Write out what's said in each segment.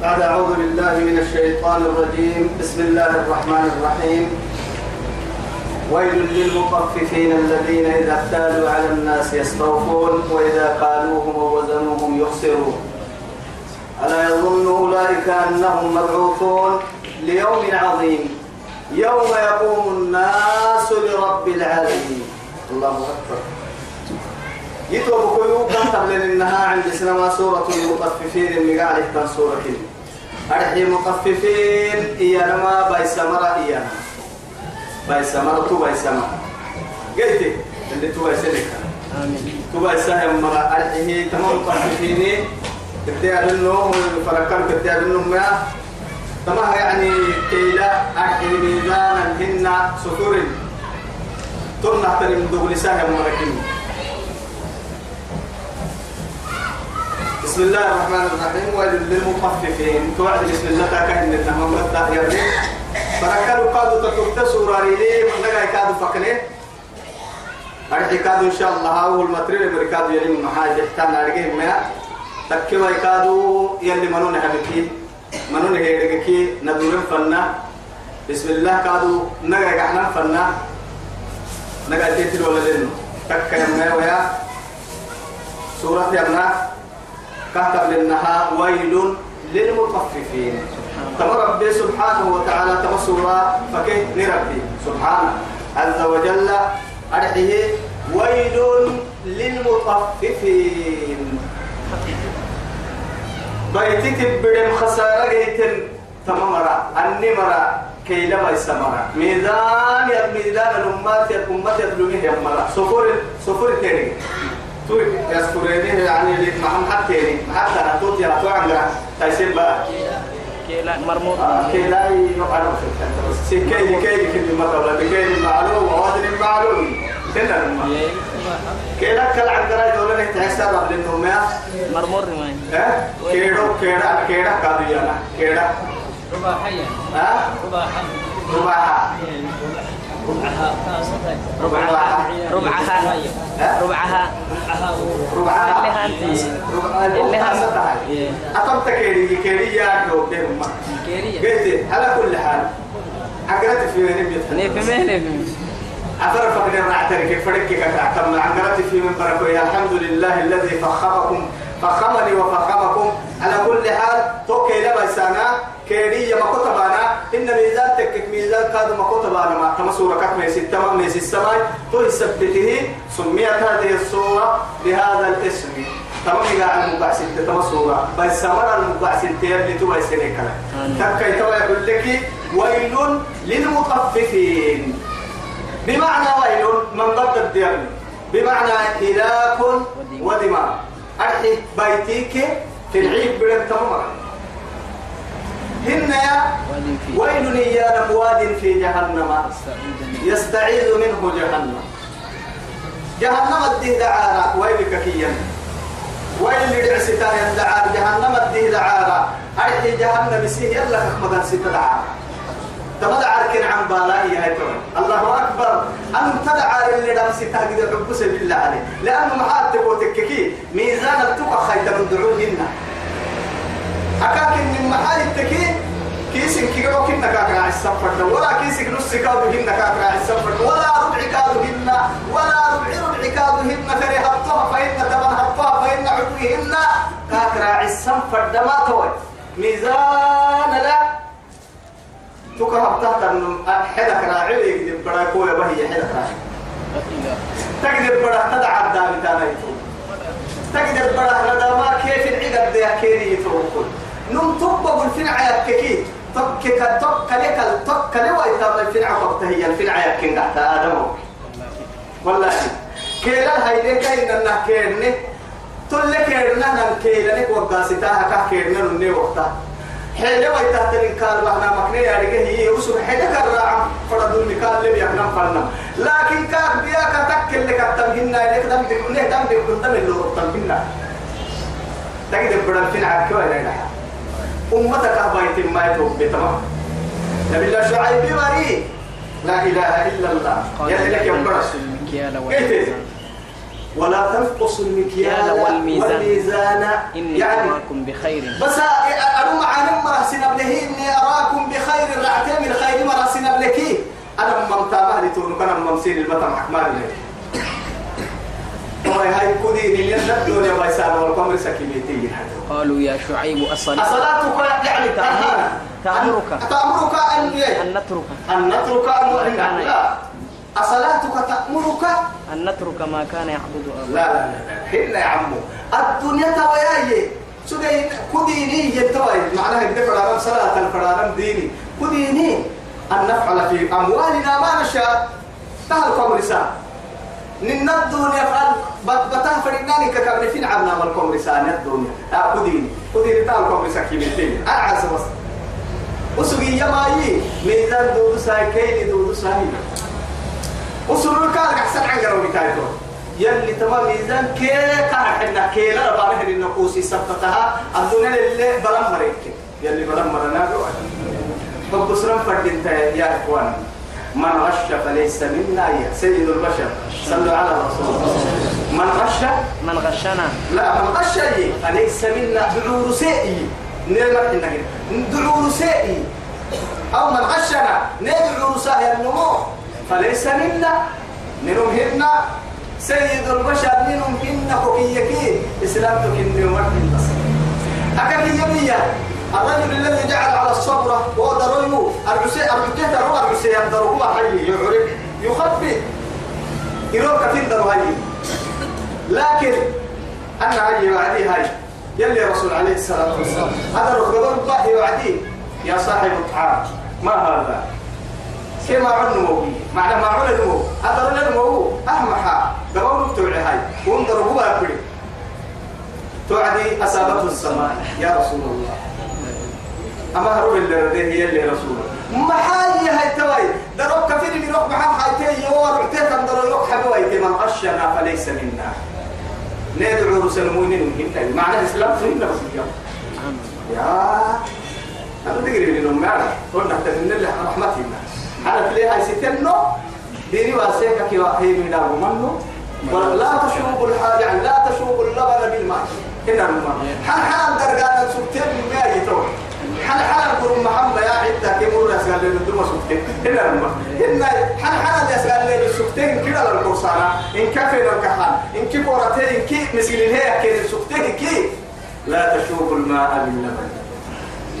بعد أعوذ بالله من الشيطان الرجيم. بسم الله الرحمن الرحيم. ويل للمطففين الذين إذا اكتالوا على الناس يستوفون وإذا قالوهم ووزنوهم يخسرون. ألا يظن أولئك أنهم مبعوثون ليوم عظيم. يوم يقوم الناس لرب العالمين. الله أكبر. يتوب كيو كان قبل إنها عند سنما سورة المطففين اللي قاعد سورة كده أرحي مطففين إيانا باي سمرة إيانا. باي سمرة تو باي سمرة قلت اللي تو باي سلك تو باي سهم مرة أرحي تمام مطففين تبدأ منه فرقان تبدأ منه ما. تمام يعني كيلا أرحي ميزانا هن سطور تمنع تنم سهم مرة بسم الله الرحمن الرحيم. ويل للمطففين. توعد بسم الله كان النهم مدة يرني فركلوا قادوا تكتب سورة لي من دقا يكادوا فكني. أرحي كادوا إن شاء الله. أول مترين بركادوا يلي من محاجة تانا أرقيه ما. تكوا يكادوا يلي منون حبكي منون هيرقكي. ندورين فنا. بسم الله كادوا نقا يقحنا فنا. نقا تيتل ولا لنو تكا يما ويا. سورة يمنا كتب للنها ويل للمطففين. تم ربي سبحانه وتعالى تم سورة فكيف نربي سبحانه عز وجل أرحيه ويل للمطففين. بيتك بدم خسارة جيتن. تمامرا النمرا كي لما يسمرا ميزان يا ميزان الأمات يا أمات يا بلومه يا مرا سفر سفر تاني توي يذكرني يعني اللي محمد حتى حتى نتوت يا تو عندنا. تايسين بقى. كيلا مرموط كيلا يقعد سكي كي كل مرة ولا بكي معلوم ووزن معلوم كنا كيلا كل عندنا دولة نتحسب قبل النوم يا مرمور ما ها؟ كيرو كيرا كيرا كاديانا كيرا رباحية ها؟ رباحية رباحة ربعها. ربعها. ربعها. ربعها. ربعها. اللي هانتي ربعها. اللي اللي هانتي أقمت كيري. كيري يا دوب ديهم كيرية قلت على كل حال. عقرت في من بيتنا نيف مين عفر فقد رعتك فرك كتعتم عقرت في من بركو يا الحمد لله الذي فخمكم. فخمني وفخمكم. على كل حال توكي لما سانا كيري ما كتبانا إن ميزان تكك ميزان كاد ما كتبانا ما تم سورة كت ميسي تمام ميسي السماء. تو يثبته سميت هذه السورة بهذا الاسم. تمام قاعد المبعث تم سورة. بس سمر المبعث اللي تو يسني كلا تكي تو يقول لك ويل للمطففين. بمعنى ويل من ضد الديار بمعنى هلاك ودماء. أرحي بيتيك في العيد بلد تمام هن ويل يا واد في جهنم. يستعيذ منه جهنم. جهنم الديه دعارة ويلك كيا ويل لعستان يدعار جهنم الديه دعارة أرحي جهنم سيه يلا مدن ستدعار تمدع أركن عن بالائي هاي الله أكبر. أن تدعى اللي دام ستة قد عبس بالله عليه لأنه محاتب وتككي. ميزان التقى خيط من دعوهن أكاك من محال التكي كيسن كيرو كنا كاكرا السفر ولا كيسك نص كادو هن كاكرا السفر ولا ربع كادو هن ولا ربع ربع كادو هن فري هبطها فإن تمن هبطها فإن عدوهن كاكرا السفر دما توي. ميزان لا. تكره تحت حدك راعي يكذب برا كويا بهي حدك راعي. تكذب برا تدعى الدام تانا تكذب برا لدى ما كيف العقد ده كيري يتوكل نم تبقى الفنع يككي تكك تك لك تك لك ويتم الفنع تبتهي الفنع يكين تحت آدم والله. كيلا هاي لك إن الله كيرني. تقول لك كيرنا كيلا. لك وقاسيتها كيرنا نني وقتها حيلة ويتهت الإنكار بحنا مكني يا رجال هي وسر حيلة كرع فرد النكال اللي بيحنا فلنا لكن كاك بيا كتك اللي كتمهنا اللي كتم تكون نه دم تكون دم اللي كتمهنا تجد بدل فين عكوا ولا لا أمتك أبايت ما يتوب بتما. نبي الله شعيب مري لا إله إلا الله. يا لك يا برس ولا تنقص المكيال والميزان, يعني إني أراكم بخير. بس أنا معانا مرسنا بله إني أراكم بخير. رعتين من خير مرسنا بلكي أنا ممتابه لتونك أنا ممسين البطن أحمال لك وهي هاي كودين اللي ندون يا بايسان والقمر سكيميتي قالوا يا شعيب الصلاة أصلاتك يعني تنهانا تأمرك. تأمرك. أن أن نترك. أن نترك أن لا أصلاتك تأمرك؟ أن نترك ما كان يعبد لا آباؤنا لا لا حين يا عمو. الدنيا توياي سودي كديني يتوي معناها يدفع فرارم صلاة الفرارم ديني. كديني أن نفعل في أموالنا ما نشاء. تهل كومرسان نن الدنيا فعل بتاه فرناني ككبر فين عبنا من كومرسان الدنيا. آه كديني كديني تهل كومرسان كيمتين أعز بس. وسوي يماي ميزان دودو ساي كيني دودو ساي. وسرور كان أحسن عن قرب بتاعته يلي تمام ميزان كي كان حنا كي لا باره النقوس سبتها. الدنيا اللي بلم مريك يلي بلم مرنا. بقصرا فردين يا إخوان. من غش فليس منا يا سيد البشر. صلوا على رسول الله من غش؟ من غشنا. لا من غش فليس منا. دعور سيئي نعمة النجم دعور سيئي أو من غشنا. ندعو ساهي النمو. فليس منا. منهم سيد البشر منهم هنا كوكيكي إسلام تكني ومرحب بس أكاك يمية الرجل الذي جعل على الصبرة ودريه العسي العسي دروا العسي يدروا هو حي يعرف يخفي يروك في دروا لكن أنا هاي وعدي هاي. يلي رسول عليه الصلاة والسلام. هذا ركض الله وعدي. يا صاحب الطعام ما هذا؟ كما عن موي معنى ما عن المو هذا رجل المو أهمها قبل توعي هاي. وانظر هو أكبر توعدي أصابته السماء. يا رسول الله. أما هرب اللي هي اللي رسول ما حاجة هاي توي دروك كفير اللي روح محام حايتي يوار عتيت أن درو يروح حبوي من غشنا فليس منا. ندعو رسل المؤمنين من معنى الإسلام فينا بس يا. أنا تقري من أمي أنا قلنا تدين الله رحمتنا أنا تلي هاي ستنو ديني واسيك كي واحد من أبو منو. ولا تشوب الحاجة لا تشوب اللبن بالماء. الماء حن حن درجات سكتين من يتوه. حن حن القرون محمد يا عدة مرة يسأل لي الدم سكتين. هنا الماء هنا حن حن يسأل لي السكتين كده للقرصانة إن كفي الكحان إن كي قرتين كي مسكين هي كي السكتين كي. لا تشوب الماء باللبن.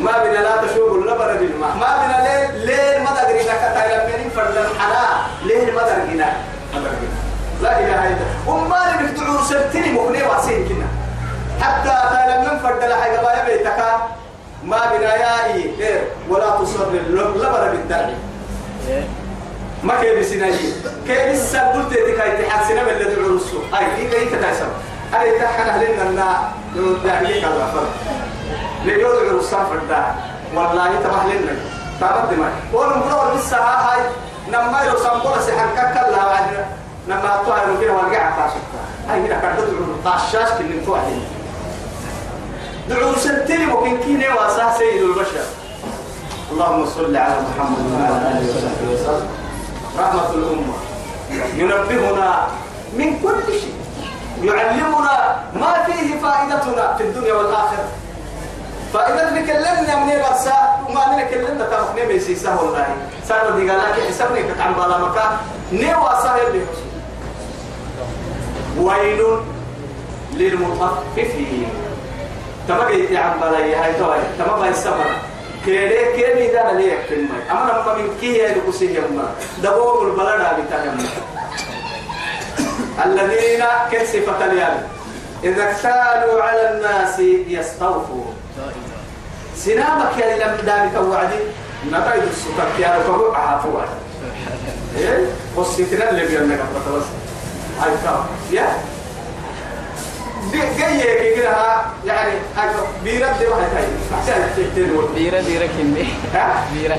ما بنا لا تشوب اللبن بالماء. ما بنا ليه ليه ما تدري لك تايلا منين فردن حنا ليه ما تدري تدري لا إله إلا الله. وما اللي بتدعو سبتني مخني واسين كنا. حتى تايلا من فرد لا حاجة بايا بيتك. ما بنا يا إيه؟ ولا تصر اللبن بالدرع ما كيف بسناجي كيف السبب قلت لك هاي تحسنا من الذي عرسه هاي كيف هي تتعسر هاي تحنا لنا أن يعني كذا فرق ليقول العرسان فردا والله تبح لنا تابد ما ونمرو لسه هاي نما يرسم بولا سحن كلا نما طاير كده ورجع فاسك هاي هنا كان تدعو طاشاش كن توعد دعو سنتين ممكن كيني واسا سيد البشر اللهم صل على محمد وعلى آله وصحبه وسلم. رحمة الأمة. ينبهنا من كل شيء. يعلمنا ما فيه فائدتنا في الدنيا والآخرة. فإذا نكلمنا من برسا وما نكلمنا ترى نمي سيسا والله صار دي قال لك حسبني كتعم بالا مكان نيوا سهل لي. ويل للمطففين. تبقى بالا يا هاي توي تبقى السمر كيري كيري ده اللي يكفي أما لما من كي هي دكوسي يوم دبوا البلد هذه تهم الذين كسفت اليوم إذا اكتالوا على الناس يستوفون سنامك يا لم دامك وعدي نتايد السكر يا ركبوا عافوا إيه؟ وصيتنا اللي بيننا قبل بس هاي يا؟ جاي كده يعني بيرد دي واحد هاي عشان تحتاج بيرة بيرة كمية ها؟ بيرة.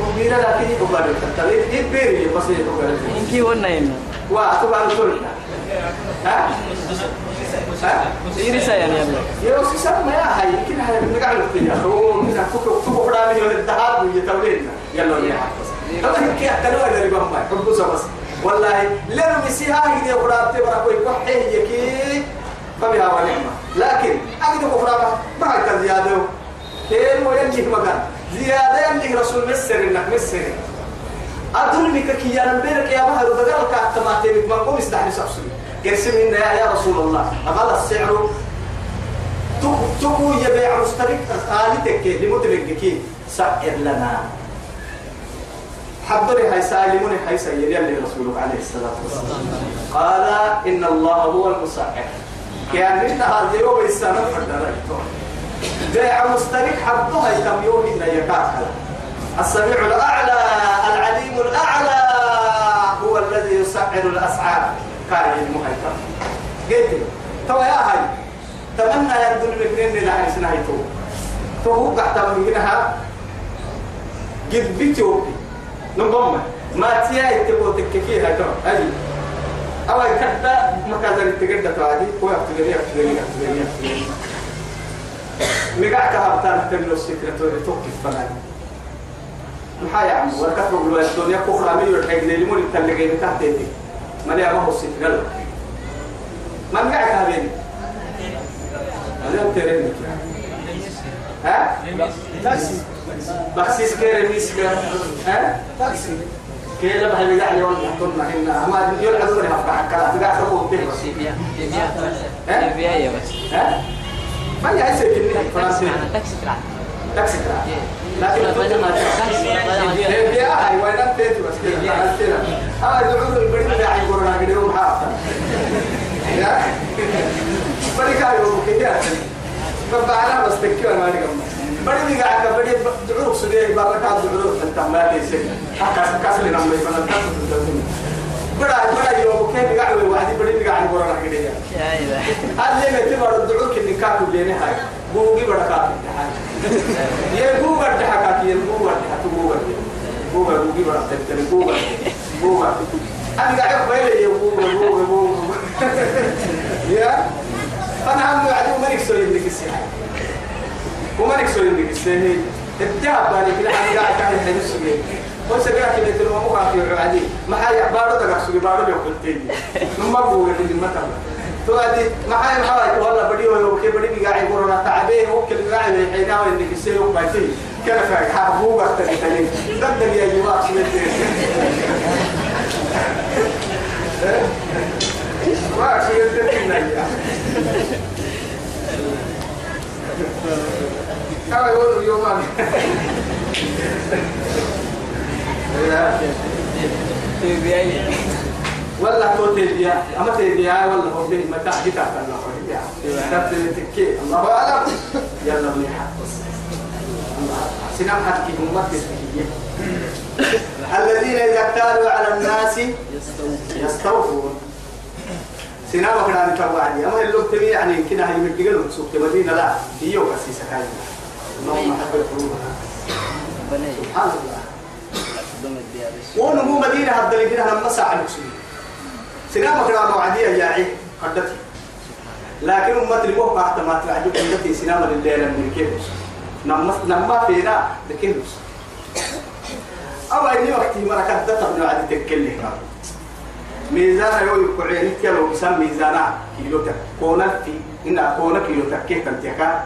وبيرد لكن يبغى التلاتة يبيري بس يبغى إنكي ونا هنا وأتبع الكل ها؟ ها؟ بيرة سيان يلا. يا أخي سلام يا هاي كنا هاي بنقعد في هو كنا فوق فوق فرامي ولا الذهب ويتولين. يلا يا طبعا كي أتلو إذا ربما ما حبوسه بس. والله لأنه مسيها هي فرام تبرك ويكح يكي فبها ونعمة. لكن أجد فرام ما هي زيادة. كيل وينجي مكان زيادة ينجي رسول مسر إنك مسر أدرني كي ربنا يا بحر ودقال كاتماتي ما قوم استحرس أبصري قرسم إن يا رسول الله. أقل السعر. تكو يبيع مسترك آلتك لمدرك سعر لنا. حضري هاي سالمون هاي اللي رسولك عليه الصلاة والسلام. قال إن الله هو المسعر. كان من هذا يوم السنة فردنا بيع مسترك حضها كم يوم إن يكاكل السميع الأعلى العليم الأعلى هو الذي يسعر الأسعار. كان المهيكم قلت تو يا هاي تمنى يندل بكرين لها سنايتو تو؟ هو قاعد منها؟ قد بيتوبي نقوم. ما تيا تككي هاي تو. هاي أو كذا مكان التجدد تعدي هو يفتقري يفتقري يفتقري يفتقري مقعك هبطان تملو السكرة توقف فنان محا يا عم وركب بقول الدنيا كفر عمي يرحق لي لمن التلقي تحت يدي. ما لي أبغى السكرة ما مقعك هبين هذا ترين ها؟ تاكسي بخسيس كير ميسكا ها؟ تاكسي. كيلا ولا يحضرنا هنا ما يقول عذوري هفقع حكا تقع تقول تهبس تبيع تبيع تبيع يا بس ها؟ ما يحسب إني فرنسي تاكسي تلعب. تاكسي ترى لكن كنت ما هي دي هاي وين أنت بس آه دعوا البريد ده عي قرنا كده يوم حاطه يا. بريك أيوه كده فبعنا بس تكيو ما نقم بريد قاعد بريد دعوا سوري بركات دعوا انت ما تيسك حكا كاس لنا ما يفنا بڑا بڑا يوم كيف قاعد واحد بريد قاعد قرنا كده يا إله هذا اللي تبغى الدعوة كني كاتو لين هاي بوجي بركات يا بوجا تحكات يا بوجا تحكوا بوجا بوجي بركات تاني بوجا بوجا أنا قاعد بقول يا بوجا بوجا بوجا يا أنا هم قاعد ما نكسر يدك السياحة وما نكسر يدك السياحة التعب بالي كده أنا قاعد قاعد هنسوي وسبيعك اللي تلو مو خاطر عادي ما حي بارو دغ سوي بارو لو قلتي نما بو اللي متى تو ادي ما حي حاي والله بدي ولا كي بدي قاعد يقول أنا تعبان هو كل قاعد حينا اللي كسيو بايتي كان فاك حبو وقت تاني ضد يا جماعة ما شيء تدري كما يقولوا تبيع ولا تو تبيا أما تبيا ولا هو به متاع جتا الله تبيا تبت تكي. الله أعلم. يلا منيح سنام حكي امتي الذين إذا اكتالوا على الناس يستوفون. سنام كنا نتوعدي أما اللي تبي يعني كده هي مدقلوا سوق مدينة لا. هي واسيسه كاين سبحان الله ونمو مدينة هذا اللي كده لما ساعة نكسوي سنام كنا موعدية يا عي قدتي لكن أمة الموقع بعد ما تعجب قدتي سنام الليلة من كيلوس نما نما فينا لكيلوس أو أي وقت مرة قدتها ابن عدي تكلي ميزان يو يقعين كيلو بسم ميزانا كيلو تك كونا في إن كونا كيلو تك كيف تنتكا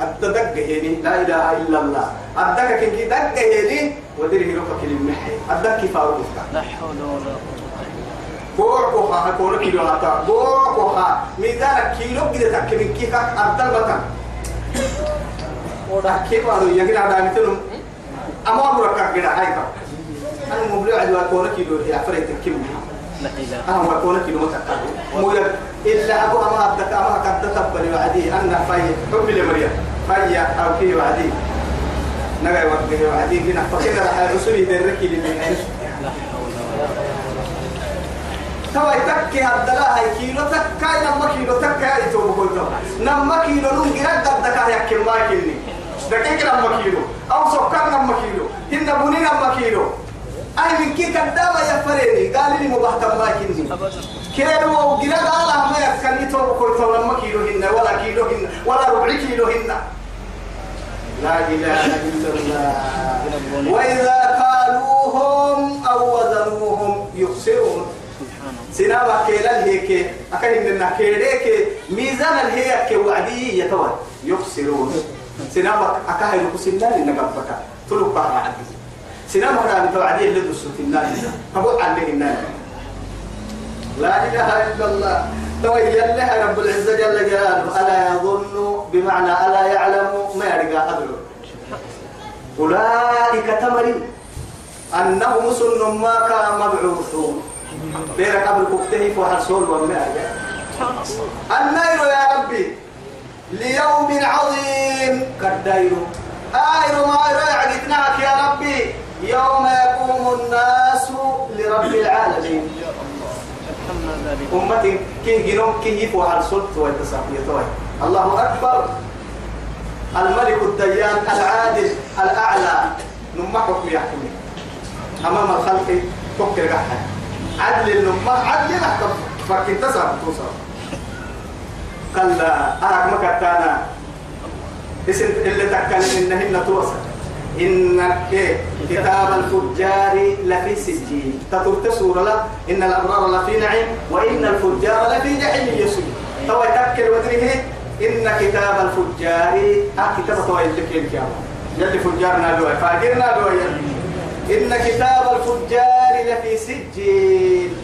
الدق هيني لا إله إلا الله. الدق كي دق هيني ودري هيروكا كلمة حي كيف أروفك لا حول ولا قوة بوعكوها كونا كيلو هاتا بوعكوها ميزان كيلو كده تكلم كيكا الدق بطن. وده كيف أنا يجري على مثلهم أما أمرك كده هاي أنا مبلغ على كونا كيلو هي فريت كم لا إله. أنا ما كونا كيلو متكاد مو يد إلا أبو أما أبدك أما قد تقبل وعدي أنا في حب لمريم في أو كي وعدي نجا وقت وعدي هنا فكنا راح رسولي دركي ولا توا تكي هدلا هاي كيلو تكاي نما كيلو تكاي تو بقول نما كيلو نون غير قد دكا يا كما كيني دقيق نما كيلو. أو سكر نما كيلو. هن بني نما كيلو. أي من كي قدام يا فريني قال لي مبهتم ما كيني كيلو وقنا قال ما يكني تو بقول تو نما كيلو هن ولا كيلو هن ولا ربع كيلو هن. لا إله إلا الله. وإذا قالوهم أو وزنوهم يخسرون. سنابا كيلا هيك أكاين من كيريك ميزان الهيك وعدي يتوى يخسرون. سنابا أكاين كسنان نقبك تلقى عدي. سنام هرام توعدين لدسو في النار أقول عنه النار لا إله إلا الله. تويل لها رب العزة جل جلاله ألا يظن بمعنى ألا يعلم ما يرجع أدرو أولئك تمري أنهم سن ما كان مبعوثون. بيرك قبل كفتيه وحرسول وما النير يا ربي ليوم عظيم. كالدير. آير ما يعقدناك يا ربي. يوم يقوم الناس لرب العالمين. أمتي كي جنوم كي يفو على سلط ويتصافي الله أكبر. الملك الديان العادل الأعلى. نمحك يحكمي أمام الخلق فكر قحة عدل النمح عدل نحكم فكنت تصرف توصل كلا أراك مكتانا اسم اللي تكلم إنهن توصل إن كتاب الفجار لفي سجين. تترك سورة لا إن الأبرار لفي نعيم وإن الفجار لفي جحيم يسوع تو تكل ودره إن كتاب الفجار آه كتاب تو يلك الكتاب يلي فجارنا دوا فاجرنا دوا إن كتاب الفجار لفي سجين.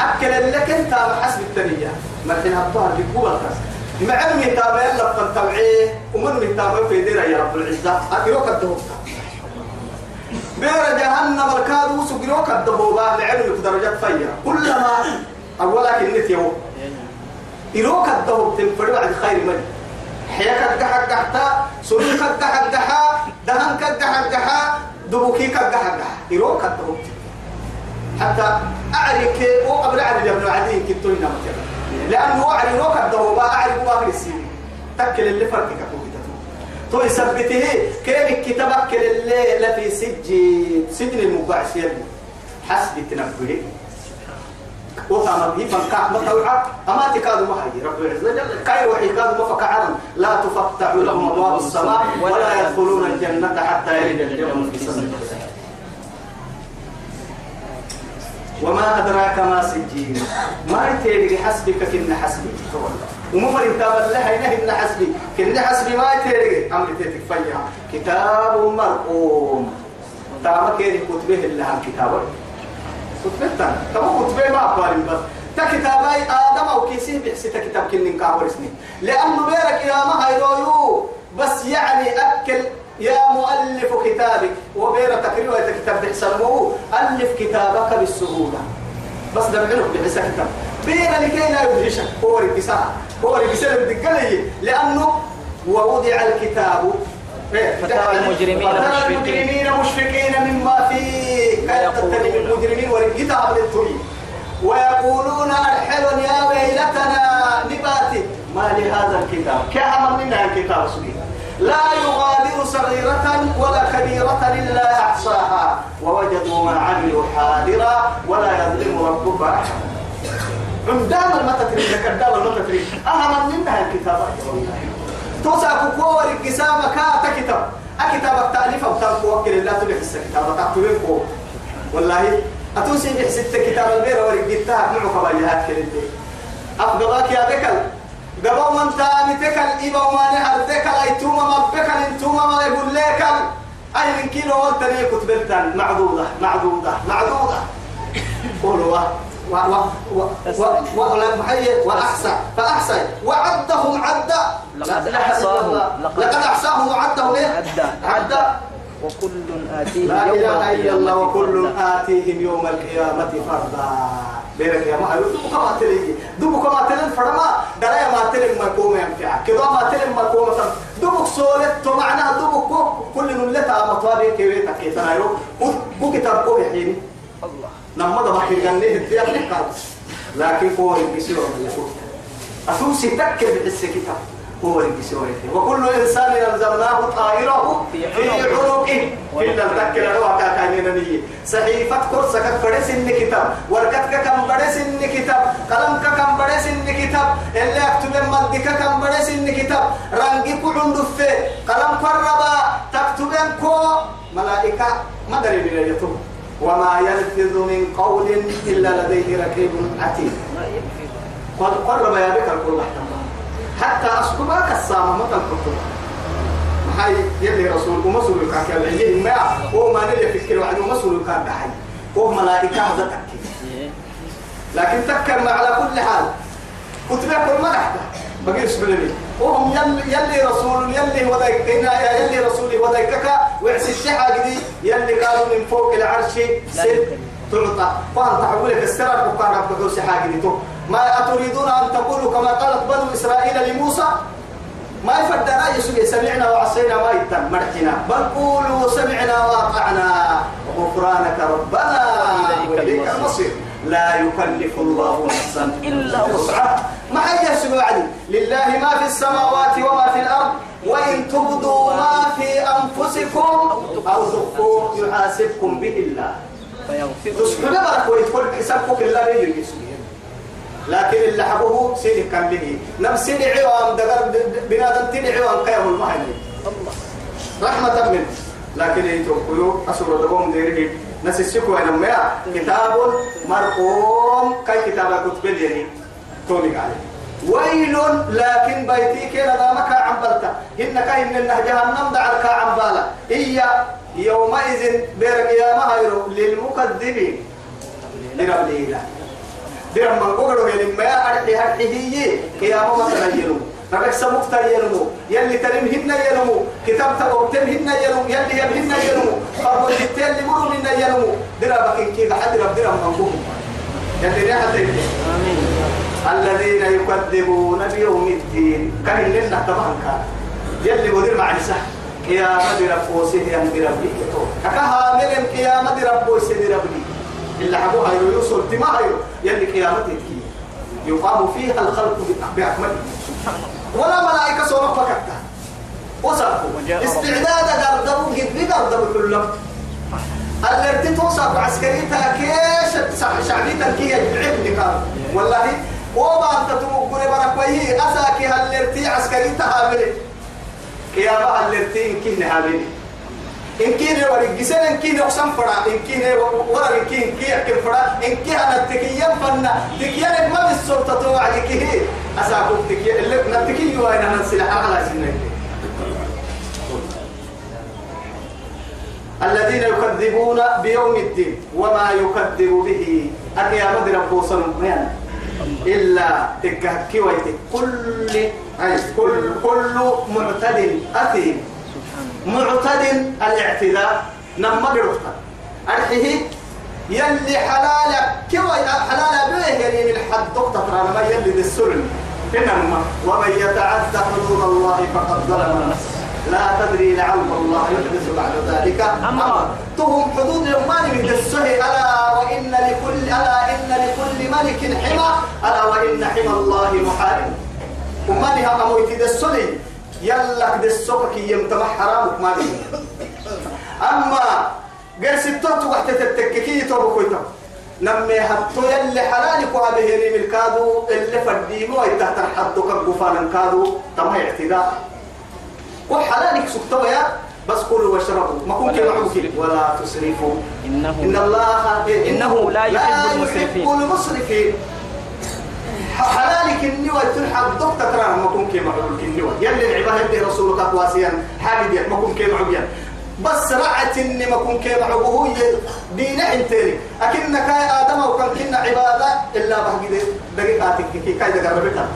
أكل لك أنت حسب التنية. مرحين الظهر بقوة الكاس. مع المتابع يلا تنتبعيه ومن متابع في دير يا رب العزة. أكلوك الدهوب بير جهنم الكاد وسقروك الدهوبة لعلم درجات فيا كلما أولا كنت يوم إروك الدهوب تنفرد بعد خير من حياك الدحك دحتا سلوك الدحك دحا دهنك الدحك دحا دبوكيك الدحك دحا إروك الدهوب حتى أعرف وقبل أعرف يا ابن عدي كنت هنا لأنه أعرف روك الدوما أعرف واحد السين تكل اللي فرقك تو يثبته كيف كتابك اللي في سجن سجن يلي حسب التنبه وهم به فنكع مطوعة أما تكاد ما هي رب العزة جل كاي وحي ما فكعنا لا تفتح لهم أبواب السماء ولا يدخلون الجنة حتى يلج الجمل في سم وما أدراك ما سجين ما يتيري حسبك كن حسبي ومفر انتاب لها إنه إن حسبي كن حسبي ما يتيري أمر تيتك فيها كتاب مرقوم تاما كيري كتبه لها كتابه كتبتها تما كتبه ما أقوال بس تكتابي آدم أو كيسي بحسي تكتاب كن كاور اسمي لأنه بيرك يا ما هيرويو بس يعني أكل يا مؤلف كتابك وبير تكرير كتاب تحسنه ألف كتابك بالسهولة بس ده بعلم بحسا كتاب بين لكي لا يدهشك هو ركساها هو ركساها بدقلي لأنه ووضع الكتاب فترى المجرمين فترى مشفقين. المجرمين مشفقين مما فيه تتبع المجرمين ورقتها بالتوي ويقولون الحل يا ويلتنا نباتي ما لهذا الكتاب؟ كأمر منا الكتاب سبحانه لا يغادر صغيرة ولا كبيرة إلا أحصاها. ووجدوا ما عملوا حاضرا ولا يظلم ربك أحدا. عندما المتترين كدام المتترين أهم منها الكتاب. توسع كوكو القسامة كاتا كتاب أكتابك أو تنكو وكل الله تلح السكتاب تكتبين كو والله أتوسي بحسد كتاب البير ورقتها معك بيهات كلمة أفضلك يا ذكر قبل من تامتك الإبا وما نهردك الأيتوما مبك الانتوما ما يقول لك أي من كيلو والتنية كتبتن معدودة معدودة معدودة قولوا و و و و و وأحسن عدا لقد أحصاهم. الله. لقد أحصاهم وعدهم؟ عدا. عدا وكل آتيه لا إله إلا الله وكل. آتيهم يوم القيامة فردا. بيرك يا ما دبو كما تلي دبو كما تلي فرما. درايا ما تلي ما كوم ينفع. كذا ما تلي ما كوم دبو سولت تو معناها كو كل نلتا مطابق كيف تكيتنا يرو بو كتاب كو يحيني. الله. نما ده بحكي جنيه الدنيا بنقال لكن الكسير من يقول أتوسي تكر بحس كتاب. هو الكسير وكل إنسان ألزمناه طائره في عنقه. إلا تذكر هو كاكاين نبي صحيفة كرسك فرس إن كتاب. ورقتك كم برس إن كتاب. قلمك كم برس إن كتاب. اللي أكتب مدك كم برس إن كتاب رنجك عندف قلم قربا تكتب كو. ملائكة. ما دري بلا وما يلفظ من قول إلا لديه رقيب عتيد. قد قرب يا بك الكل حتى حتى أسكبك السامة متى الكتب محي يلي رسول ومسؤول كان كان ما هو ما نلي فكر وعد ومسؤول كان دحي هو ملائكة هذا تكي لكن تكر على كل حال. كتب كل ما تحت بقي اسبلني وهم يلي, يلي رسول يلي ودايك يلي رسولي ودايكك وعسي الشحا دي يلي قالوا من فوق العرش سل تعطى. فان تحولك السرر وكان ربك الشحا دي ما أتريدون أن تقولوا كما قالت بنو إسرائيل لموسى؟ ما يفدنا يسوع سمعنا وعصينا ما يتم مرحنا بل قولوا سمعنا وأطعنا. غفرانك ربنا. وإليك المصير. لا يكلف الله نفسا إلا وسعها. ما سبع عدل لله ما في السماوات وما في الأرض. وإن تبدوا ما في أنفسكم أو تخفوه يحاسبكم به الله. تسحب برك ويدخل حسابك الله. يجي لكن اللي حبوه سيدي كان به نفس عوام دقر بنادم تني عوام قيام المهني رحمة منه. لكن يتوقعوا أسر دقوم ديره نسيسكوا أنا ما كتاب مرقوم. كي كتاب كتب لي توني عليه ويل لكن بيتي كلا دامك عم بلتا. إنك إن الله جهنم دعك عم بالا. هي يومئذ بيرك يا مهيرو للمكذبين. لرب الإله درم من قبره يلي ما أرحي هرحي هي قيامة مثلا يلوم ربك سمك يلمو. يلي تلمهن يلمو. كتاب تبوتمهن يلمو. يلي يبهن يلمو. فربو الجتين اللي مروا منا يلمو. دربك إن كيف حد رب درم من قبره يلي ريحة آمين. الذين يكذبون بيوم الدين. كان لنا طبعا كان يلي مدير مع نساء قيامة رب وسيه أن بربي كها من قيامة رب وسيه ربي. إلا حبوها يوصل تما يلي قيامته يقام فيها الخلق بأكمله ولا ملائكة صورة فكتا وصفوا وجاء استعداد قردبوا قد قردبوا كلهم التي توصف عسكري تاكيش شعبي تركيا يبعد كان. والله وما أنت تمكن برك وهي أساكي هالرتي عسكري تهابلي قيامة الرتي إن كين هابلي إن كين ورق جسن إن كين أقسم فرا إن كين ورق إن كين كي أكل فرا إن كين أنا تكيا فنا تكيا ما بالسلطة توعدك هي. أساكو تكيا اللي نتكي وين أنا سلاح على سنة الذين يكذبون بيوم الدين وما يكذب به. أقيام ربو صنم إلا تكهكي ويتك كل كل كل معتد أثيم. معتد الاعتداء نما قرفتا أرحيه يلي حلالك كوي حلال به يعني من حد دكتور ما يلي بالسلم إنما ومن يتعدى حدود الله فقد ظلم نفسه. لا تدري لعل الله يحدث بعد ذلك. أمرا. تهم حدود الأمان من السهي ألا وإن لكل ألا إن لكل ملك حمى ألا وإن حمى الله محارم. ومالها أمويت دسولي يلا دسوك يمتمع حرامك مالي أما قرس التوت وقت تتككي توبو كويتا نمي حتى يلي حلالك وهذه من الكادو اللي فرديمو تحت الحد كبفان كادو تما اعتداء. وحلالك سكتوا يا بس كلوا واشربوا. ما كنت ولا معك تسرفوا. ولا تسرفوا. إنه إن الله إنه لا يحب المسرفين. حلالك النوى تلحق ترى ما كنت معك النوى يلي العباد اللي رسولك واسيا حاجة ديت ما كنت معك بس رعت إني ما كنت معك هو دين انتري أكنك يا آدم وكان كنا عبادة إلا بحق دقيقاتك. كي كاي دقربتها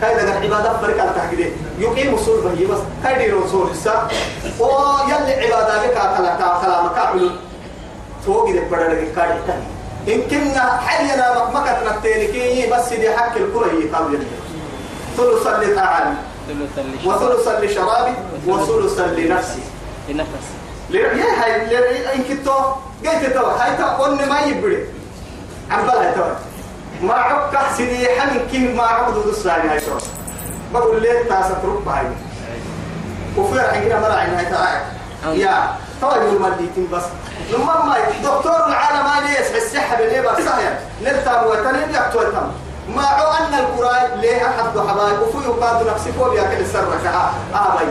كاي دقر عبادة فرق تحقيق يقيم اصول بهي بس. كاي دي رسول حسا. ويلي عباده بك كلا كلامك عمل فوق دي بڑا لگي كاي تاني إن كنا حينا مكمكة نتينكي بس دي حق الكرة يقابل ثلثا للشراب وثلثا لشرابي وثلثا لنفسي. لنفس لر- يا هاي لر- إن كنتو قلت تو هاي تو قلنا ما يبري. عم بلا تو ما عك سيدي حمن كيف ما عبد الصاني هاي تو بقول ليه؟ تاسة هاي. وفي مرة عين هاي تراعي يا تو يقول مديتين بس. لما ما دكتور العالم هاي ليش الصحة بالليل بس سهل. نلتام وتنين يقتل تم مع أن القرآن ليه أحد حبايب؟ وفي يقاد نفسي فوق ياكل السر كها آه بي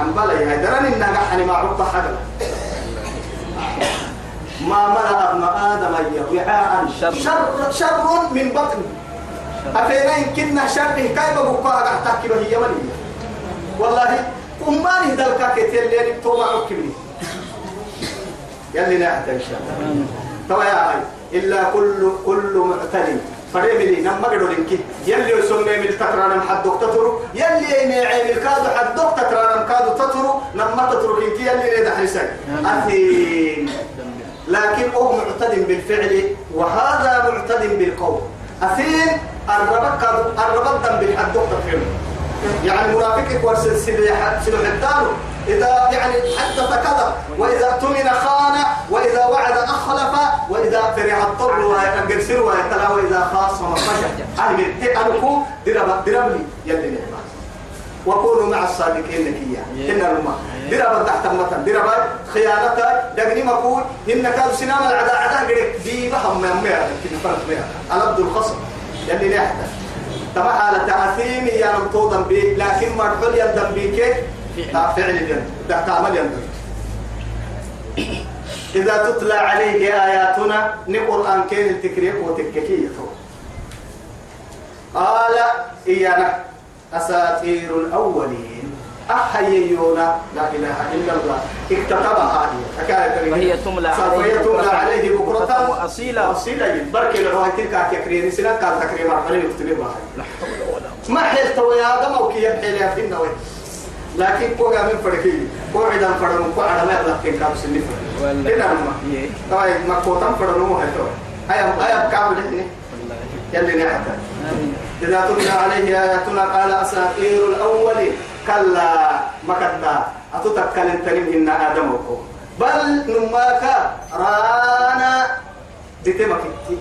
عم بلا يا دراني النجاح أنا ما عرفت حدا ما ملأ ابن آدم وعاء شر. شر شر من بطن. أفينا يمكننا شر كيف بقى تحكي به يمني والله أماني دلكا كتير لين توما عكبني يلي نعت إن شاء الله. توا يا أخي إلا كل كل معتد فريملي نما قدر إنك يلي يسمى من تترانا حد تترو. يلي يميعي من كادو حد تترانا كادو تترو. نما تترك إنك يلي ريد حسك أثيم. لكن هو معتد بالفعل وهذا معتد بالقول. أثيم الربك الربك بالحد تترو. يعني مرافقك ورسل حتانه إذا يعني حدث كذا وإذا اؤتمن خان وإذا وعد أخلف وإذا فرح الطر ويقرسل ويتلا وإذا خاصم فشل أهل التألكو درب درب لي يلي نعمة وكونوا مع الصادقين نكيا إن الماء درب تحت المتن درب خيانة. دقني مقول إن كانوا سنام العداء عداء قريب. دي بهم من مئة كده فرق مئة. ألبد الخصم. يلي نحتاج تما حالة تأثيم يا نمطوطا بي لكن مرحول يندم بيك فعل. يندم ده تعمل يندم إذا تتلى عليه آياتنا نقرأن كين التكريك وتككية قال إيانا أساطير الأولين. أحييونا. لا إله إلا الله. اكتتبها هي وهي تملى عليه تملى عليه بكرة وأصيلا. أصيلا بركي لو تلك تكرير سنة. كان تكرير مرحلة يكتبها ما حيل تو يا آدم أو كي يبحي لي فينا وين لكن كوغا من فرقي. قاعدا فرن قاعدا ما يبلغ كين كاب فرن والله. هنا ما. طيب ما كوتام فرن مو هتو أيام أيام كامل هنا يلي آمين. إذا تتلى عليه آياتنا قال أساطير الأولين. كلا ما كدا أتتكلم تنمهن آدم وكو. بل نماك رانا. بتمكتي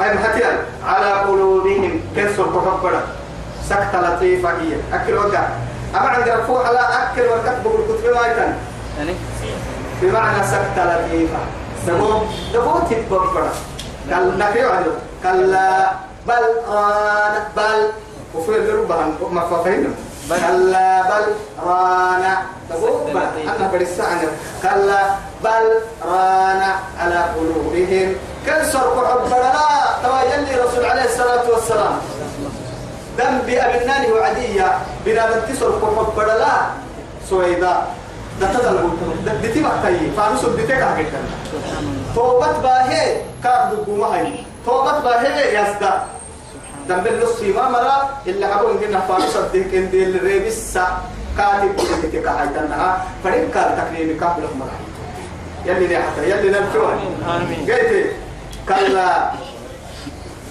أي محتيا على قلوبهم كسر كفبرة سكتة لطيفة هي. أكل وقع. أما عند رفوع على أكل وكتب الكتب ما يتن يعني؟ بمعنى سكتة لطيفة. دبو دبو تتبرر قال نكريو عنده كلا. بل ران بل وفي الربع ما فاهمين بل. كلا بل ران. دبو سكتة بل لطيفة. أنا برسان كلا بل ران على قلوبهم. كسر كحب لا. توا يلي رسول عليه الصلاة والسلام. دم بأبنانه وعدية. بنادم تسر كحب لا. سويدا. ده تدل دتي مكتاي فانوس دتي الله توبت باهي كارد بوما هاي توبت باهي يزدا دم بالنص ما مرا إلا أبو إننا فانوس ديك إن دي الريبس كاتب دتي كاكيتا فريق كار تكريم كابل مرا يلي دي حتى؟ يلي نبكوا آمين. قلت كلا.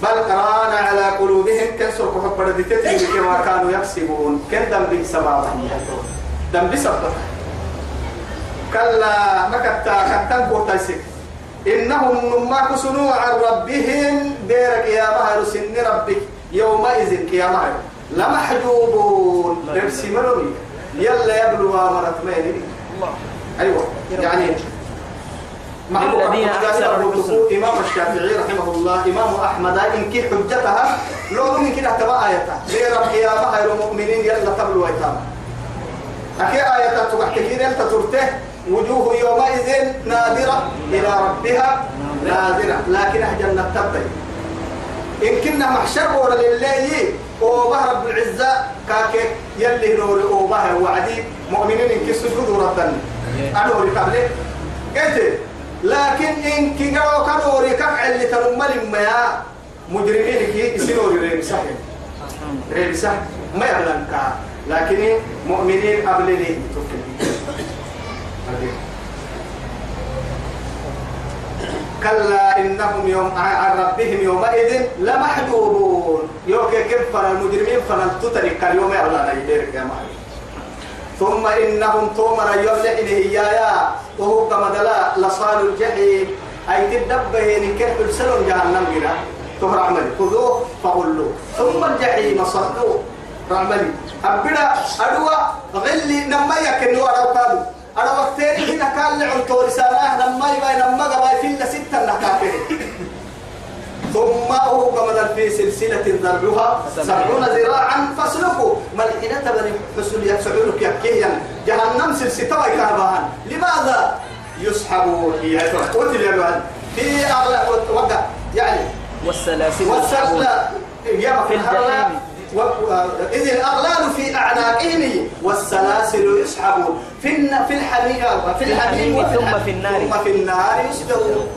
بل قرآن على قلوبهم كسر كحب ردتي كما كانوا يكسبون. كن دم بسبابه دم بسببه كلا ما كتا كتن كوتايسك إنهم ما كسنوا عن ربهم ديرك يا مهر سن ربك. يومئذ يا مهر لمحجوبون نفسي منوي يلا يبلو مرت مين أيوة. يعني أحمد أحسنوا. إمام الشافعي رحمه الله إمام أحمد إن كي حجتها لو من كده تبع آياتها غير القيامة غير المؤمنين يلا تبلو أيتام أكي آية تحكي يلا ترته. وجوه يومئذ نادرة إلى ربها نادرة لكن جنة تبتي إن كنا محشر ورا لله وبه رب العزة كاك يلي نور وبه وعدي مؤمنين إن كسجود ربنا. أنا وري قبله قلت لكن إن كي قالوا كانوا وري كفع اللي تنمل ما مجرمين كي يصيروا ريب صح ريب صح ما يعلم كا. لكن مؤمنين قبل لي كلا إنهم يوم عن ربهم يومئذ لمحجوبون. يوكي كيف فلا المجرمين فلا تترك اليوم يعلى نيديرك يا معي ثم إنهم تومر يوم لحنه إيايا. وهو كما دلا لصال الجحيم. أي تدبه نكح السلم جهنم جنا تهر عملي. خذوه فغلوه. ثم الجحيم صلوه رعملي أبدا أدوى غلي نما يكنوا كادو أنا وقتين هنا كان لعن تورسانه لما يبقى لما قبل في ستة نكافر ثم هو كما في سلسلة ذرعها سبعون ذراعا فاسلكوا. ملحنة بني حسن يسعونك يكيا جهنم سلسلة ويكابها لماذا؟ يسحبون هي وتل في أغلى وقع يعني والسلاسل والسلسلة يا في الجحيم. و... إذ الأغلال في أعناقهم والسلاسل يسحبون. في الن... في الحميم في الحميم ثم في النار. ثم في النار يسجرون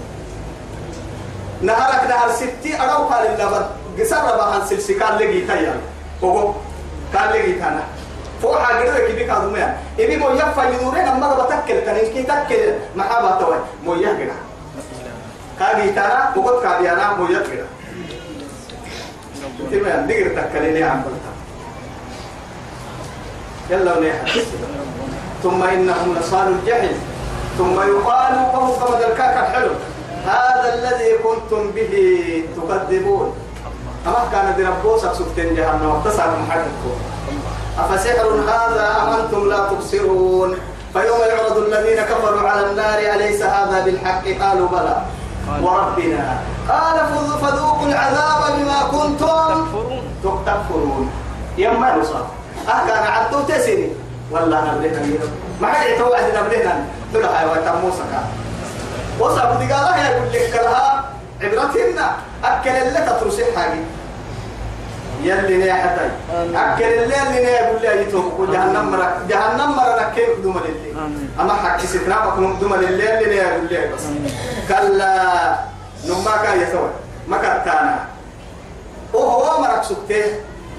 نهارك نهار ستي أرو قال اللبن قصر بها سلسي كان لقي تيار هو كان لقي حاجة كده كده كادو ميا إبي مو يفا يدورين أما بتكل كان إنك تكل محابة توي. مو يهجنا كاجي تانا بقول كاجي أنا مو يهجنا تمام. دقر تكليني عن بلتا يلا ونيحة ثم إنهم لصالوا الجحيم. ثم يقال وهو قمد الكاك الحلو هذا الذي كنتم به تكذبون. أما كان دي ربوسك سكتين جهنم. واقتصر محدثكم أفسحر هذا أم أنتم لا تبصرون؟ فيوم يعرض الذين كفروا على النار أليس هذا بالحق؟ قالوا بلى. وربنا قال فذ- فذوقوا العذاب بما كنتم تكفرون. تكفرون. يما نصر. أه كان عدو تسني والله نبلينا ما حد يتوعد نبلينا تقول هاي وتموسك وصف دي قال يا يقول لك لها عبرتنا أكل اللي تترسي حاجة يلي نيا حتى. أكل اللي اللي يقول لي يتوب جهنم مرة جهنم مرة نكيف دوم للي. أما حكي ستنا بكم دوم للي اللي نيا يقول لي بس. كلا. نما كان يسوي ما كان كان وهو مرك سكته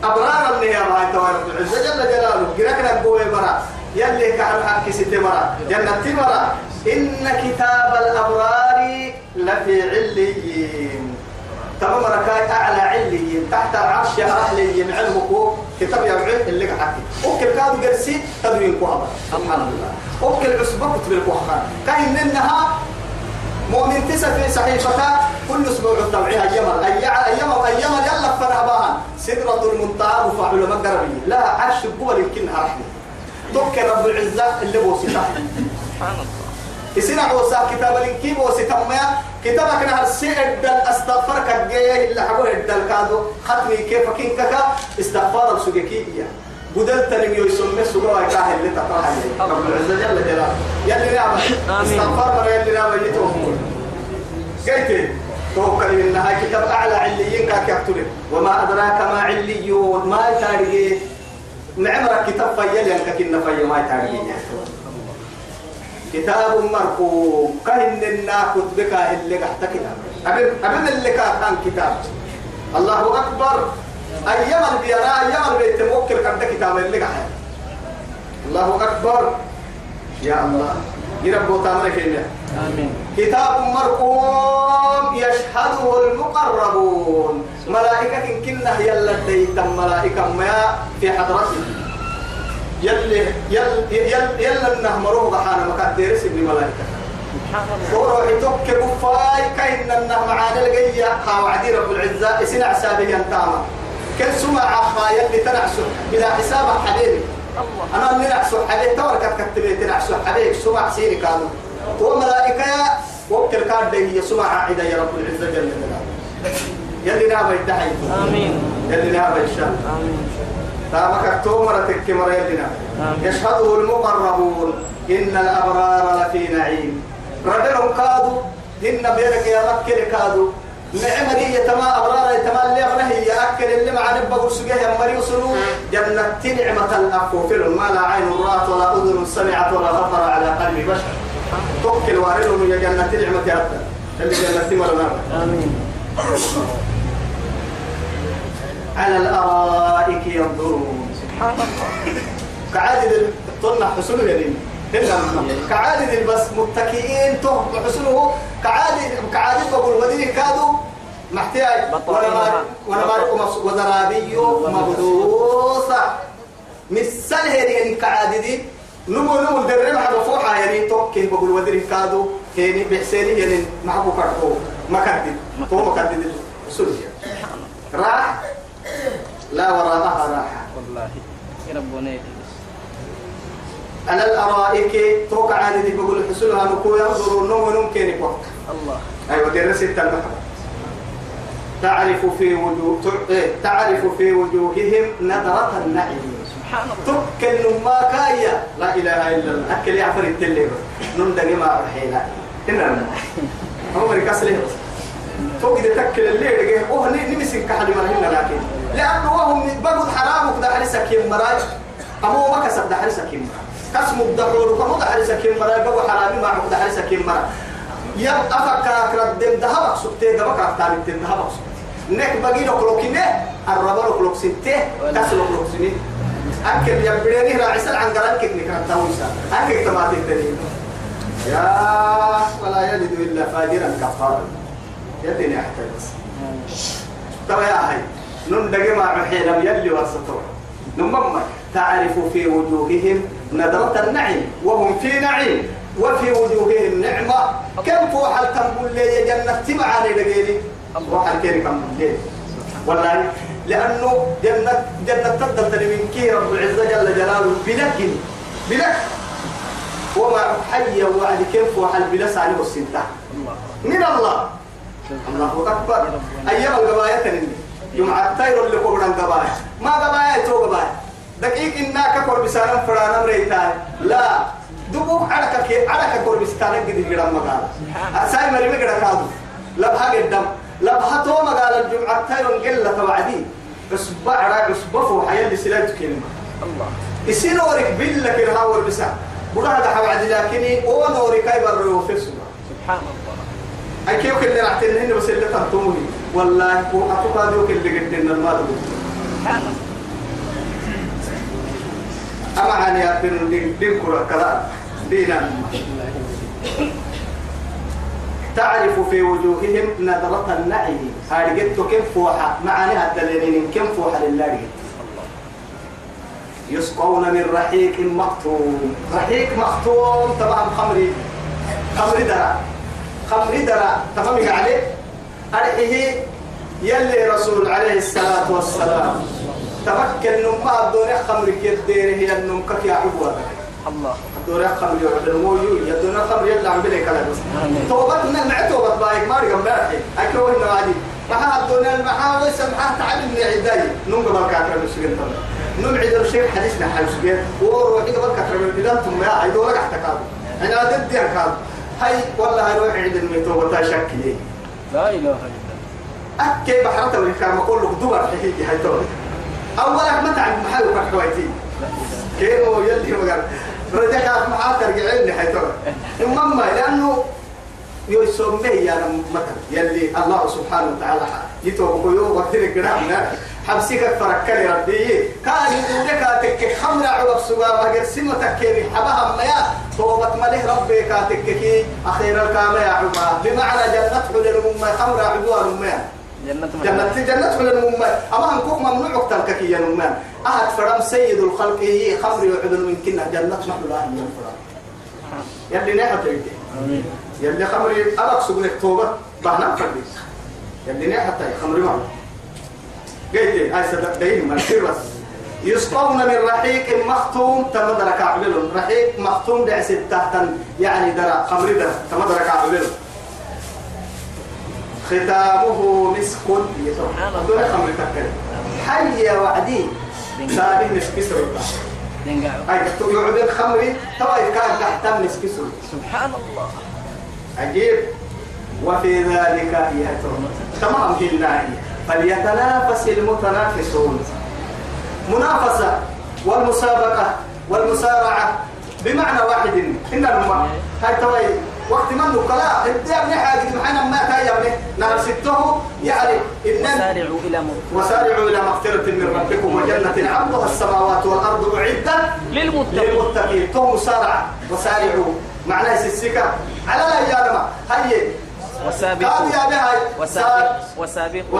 أبرار اللي يا باي تبارك العزة جل جلاله جركنا بقوي مرا يلي كحل حكي ستة مرا جنة مرا إن كتاب الأبرار لفي عليين تمام ركاي أعلى عليين تحت العرش أهليين علمك كتاب يرعي اللي حكي أوكل كادو جرسي تدوين كوهبا سبحان الله أوكل عصبة كتب الكوهبا كاين إنها مؤمن تسع في صحيفتها كل أسبوع تبعيها أيام أيام أيام أيام يلا فرها بها. سدرة المنتهى وفعل مقربي لا عرش القوة يمكن رحمة توكل رب العزة اللي بوسطه. سبحان الله. يسنا بوسا كتاب الانكيب وستميا كتابك نهر سيد أستغفرك الجيه اللي حبوه الدل كادو. ختمي كيف كينكك استغفار السجكية. بدلت لم يسمى سجوا كاه اللي تقرأها رب العزة جل جلاله يلي نعم. استغفر مرة يلي نعم يتوهم قلت توكل إنها كتاب أعلى عليين كاك يكتب وما أدراك ما عليون ما تاريخ معمرك كتاب فيل ينككن في ما تاريخ كتاب مرقوم كهن النا كتبك اللي قحت كتاب أبن أبن اللي كان كتاب الله أكبر أيام البيانا أيام البيت موكل كنت كتاب اللي قحت الله أكبر. يا الله. يربو تامرك إنه آمين. كتاب مرقوم يشهده المقربون. ملائكة كنا يلا ديتم ملائكة ما في حضرته. يلي يل يل يلا النهمروه بحانا مكدر سبني ملائكة. وروح توك كفاي كاين النهم معانا الجية ها وعدي رب العزة. اسنع سابه ينتاما كل سمع أخا يلي تنعسو بلا حساب حبيبي الله. أنا اللي نعسو حبيبي تورك كتبت نعسو حبيبي سمع سيري كانوا. وملائكة وكل كان هي سمع عيدا يا رب العزة جل جلاله. يلي نعم يدعي. آمين. يلي نعم الشام آمين. تامك تومر تكمر يلنا آمين. يشهده المقربون إن الأبرار لفي نعيم. رجلهم كادوا هن بيرك يا مكة كادوا. نعمة دي يتما أبرار يتما اللي أبره يأكل اللي مع نبى قرسجه يا مريو سنو. جنة نعمة الأفو فيلم ما لا عين رأت ولا أذن سمعت ولا خطر على قلب بشر. توكل واردهم يا جنة نعمة يا أبدا اللي جنة نار آمين. على الأرائك ينظرون. سبحان الله. كعادة طلنا حسنه يعني إلا كعادة بس متكئين تو حسنه كعادة كعادة بقول ودي كادو محتاج. ما ولا ما وزرابي مبدوسة. مثل هذه يعني كعادة دي. نمو نمو درم على فوحة يعني. توكي بقول ودي كادو. يعني بحسيني يعني معكو كاركو مكدد. تو مكدد. سلسة راح. لا وراءها راحة والله. ربنا. على الأرائك توقع عادي بقول حسنها نكو ينظروا النوم ممكن يكون الله. أيوة درس التلمحة تعرف في وجوه إيه؟ تعرف في وجوههم نظرة النعيم. سبحان الله. تكل ما كايا لا إله إلا الله. أكل يعفر التلي نندق ما رحينا. هنا هم مركز له توقي تكل الليل أوه نمسك كحد مرهنا لكن. لأنه وهم بقول حرام كده حرسة كيم مراي. أمو ما كسب ده حرسة كيم مراي كسم الدحور كم ده حرسة كيم مراي بقول حرامي ما عقد ده حرسة كيم مراي يا أفكر كرد ده هبك سبتة ده بكرة تاني ده هبك سبتة نك بقي لك لوكينة الربا لك لوك سنته كاس لك لوك سنين أكل يا بدني راعي عن قران كيف نكرم تاويسا؟ أكل تماتي الدليل يا ولا يلد إلا فاجرا كفارا. يدني أحترس. ترى يا هاي نون دقي مع حيلم يلي وسطور نمم تعرف في وجوههم نظرة النعيم وهم في نعيم. وفي وجوههم نعمة. كم فوحل تنبول لي جنة؟ تبعاني لقيلي. فوحل كيري كم لي والله لأنه جنة جنة تبدل من كي رب العزة جل جلاله بلك. بلك. وما حي وعد كيف وحل بلس عليه السنتة من الله. الله أكبر. أيام القبايا تنمي. جمعة تاير اللي قبل القبايا ما قبايا تو قبايا دقيق إنك كور بسانا فرانا مريتاي لا. دبوك عركة كي عركة كور بسانا قد الجرام مقال. أساي مريم قد كادو لبها قدام لبها تو مقال الجمعة تاير قلة توعدي. أصبع راك اصبفوا حياة لسلاة كلمة الله يصير نورك بالله كده هاور بسا بقول هذا حوعد لكني هو نورك أي برو في سبحان الله أي كيف اللي راح تنهن بس اللي تنتموني والله أتوقع ذوك اللي قدنا المال سبحان الله. أما عن يابن دين دين كرة دينا. تعرف في وجوههم نظرة النعيم هذه قلت كم فوحة؟ معاني الدليلين كم فوحة لله؟ يسقون من رحيق مختوم رحيق مختوم طبعا خمري. خمري درع. خمري درع. تفهم عليه أرحيه يلي رسول عليه الصلاة والسلام. تمكن نما الدنيا خمر كيدير هي النمكك يا عبوة. الله. الدنيا خمر يعد المويو يا الدنيا خمر يلا عم بلي كلام. آمين. توبتنا مع توبة بايك. ما رقم باحي أكره عادي مع الدنيا المحاوي سمحها تعلمني عداي. نم قبل كاتر المسجد طبعا نم عيد الشيخ حديثنا حيوسجد وروحي قبل كاتر المسجد ثم يا عيد ولا قحت كابو أنا ضد يا كابو هاي والله هروح عيد الميتوبة تشكلي لا إله إلا الله. أكي بحرته من كان أقول لك دور حكيكي هاي تقول أولك ما تعب محل حويتي. كينو يلي مقال رجعك معاه ترجعيني هاي تقول المهم لأنه يسميه يا مثلا يلي الله سبحانه وتعالى يتوب قيوب وقتل القرآن. حبسك فركني ربي. كان يقولك تك خمر عقب سوا ما قرسم تكيني حبها ميا توبت مليه ربي كاتككي أخيرا الكامل يا عبا بمعنى جنة حلل خمر ميا جنة جنة جنة حلل مم أما هنكوك ممنوع تلكك يا نمان أحد فرم سيد الخلق هي خمر يعدل من كنا. جنة محلولة من فرم. يلي نحن تيجي يلي خمر أبك سبلك توبة. بهنا فردي يلي نحن تيجي خمر ما قيت هاي صدق دين ما بس. يسقون من رحيق مختوم. تمدرك عبلهم. رحيق مختوم دعس تحت يعني درا خمر درا تمدرك عبلهم. ختامه مسك. سبحان الله. حي وعدي. سابه مسك هاي يعود الخمر. توا كان تحت مسك سبحان الله. عجيب. وفي ذلك يهتم تمام بالله فليتنافس المتنافسون. منافسة والمسابقة والمسارعة بمعنى واحد. إن هاي توي وقت من نقلا من حاجة معنا ما تايا من نهر سته يعني إن سارعوا إلى مغفرة. وسارعوا إلى مغفرة من ربكم وجنة عرضها السماوات والأرض أعدت للمتقين. للمتقين. تو مسارعة وسارعوا. معناه السكة على لا يا هاي يا بهاي وسابقوا.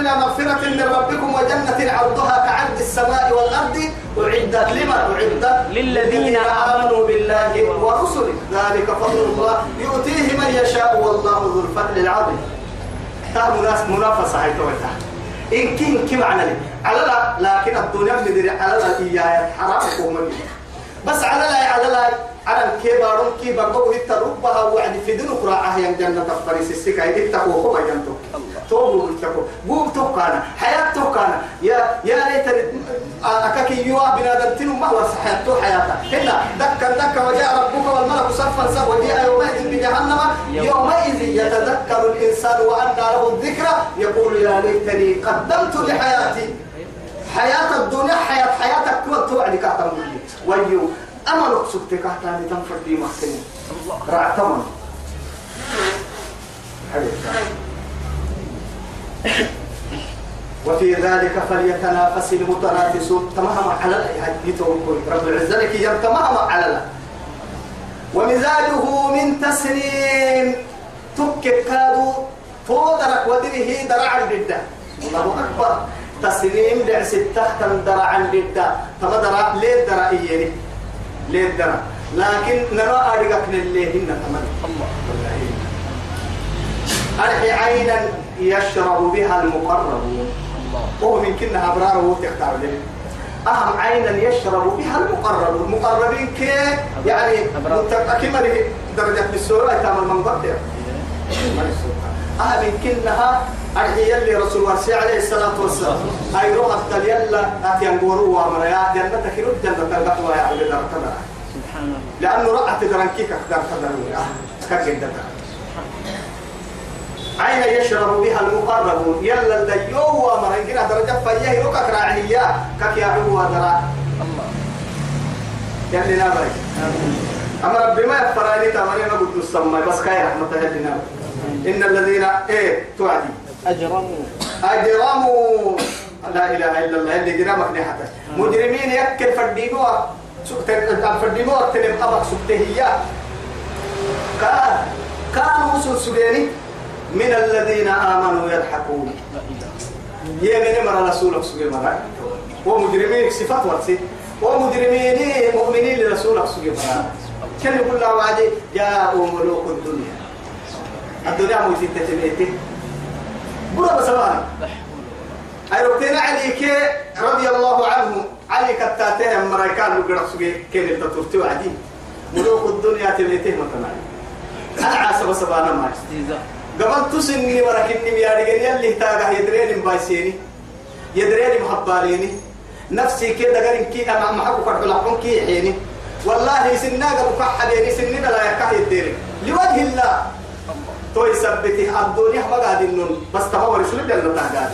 إلى مغفرة من ربكم وجنة عرضها كعرض السماء والأرض. أعدت لمن أعدت للذين آمنوا بالله ورسله. ذلك فضل الله. يؤتيه من يشاء والله ذو الفضل العظيم. تاه مناس منافسة هاي تويتها. إن كين كي معنى لي. على لا لكن الدنيا مدري على لا إياه حرام ومدري بس على لا على لا. على الكبار كي بقوا يتربها وعد في دون قراءة ين جنة فريس السكة يتقوا هو ينتو توبوا يتقوا قوم توكانا حياة توكانا يا يا ليت أكاكي يوا بنادم تنو ما هو حياته حياته هنا دكا دكا وجاء ربك والملك صفا صفا. وجاء يومئذ بجهنم. يومئذ يتذكر الإنسان وأنى له الذكرى. يقول يا ليتني قدمت لحياتي. حياة الدنيا حياة حياتك كما توعد كاتم ويو أملك سبتك كاتم تنفر دي محسن رعتمن وفي ذلك فليتنافس المتنافسون تمام على رب العزة لك تمام على ومزاجه من تسنيم. تكك كادو فودرك ودره درع الردة الله أكبر. تسنيم دع ستة درع الردة تما درع ليه درع إيني ليه درع. لكن نرى أرقك لليه إن تمام. الله. أرحي عينا يشرب بها المقربون. وهو من كنا أبرار وتختار له أهم عينا يشرب بها المقرب المقربين كي؟ يعني كما درجة بالسورة تام المنظر أهم من كنها أرحي يلي رسول الله عليه الصلاة والسلام. أي روح أبتل يلا أتيان قوروا وامريا. جنة كيرو جنة القطوة يا عبد الله الله لأنه رأت درنكيك أقدر تدرون كجدة عين يشرب بها المقربون يلا الديو كنا درجة فيه ركك راعية كك يا. عبوا درا الله يلي نابري أما ربي ما يفراني تمرين قد السماء. بس كاي رحمة الله إن الذين إيه توعدي. أجرموا. أجرموا. لا إله إلا الله. اللي جرامك نحته مجرمين يكل فردينوا سكتن فردينوا تلم أبك سكتهيا كان كانوا وصل سجيني من الذين آمنوا يضحكون. يمن مرة رسولك سجي مرة. ومجرمين صفات ورسي. ومجرمين مؤمنين لرسولك سجي مرة. كان يقول الله وعدي جاءوا ملوك الدنيا. الدنيا موتين تتميتين برا بسوانا أيوكتين عليك رضي الله عنه. علي كتاته مريكان لقرأ سجي كين التطورتي وعدي. ملوك الدنيا تميتين مثلا أنا عاصب سبانا ما قبل تسني وركني ميارجن يلي تاجا يدرين بايسيني يدرين محباليني. نفسي كده قرن كي أنا ما حكوا فرد لحكم كي حيني والله سننا قبل كحليني سني بلا يكاه يدري لوجه الله. تو يثبتي الدنيا ما قاعد النون. بس تما رسول الله قاعد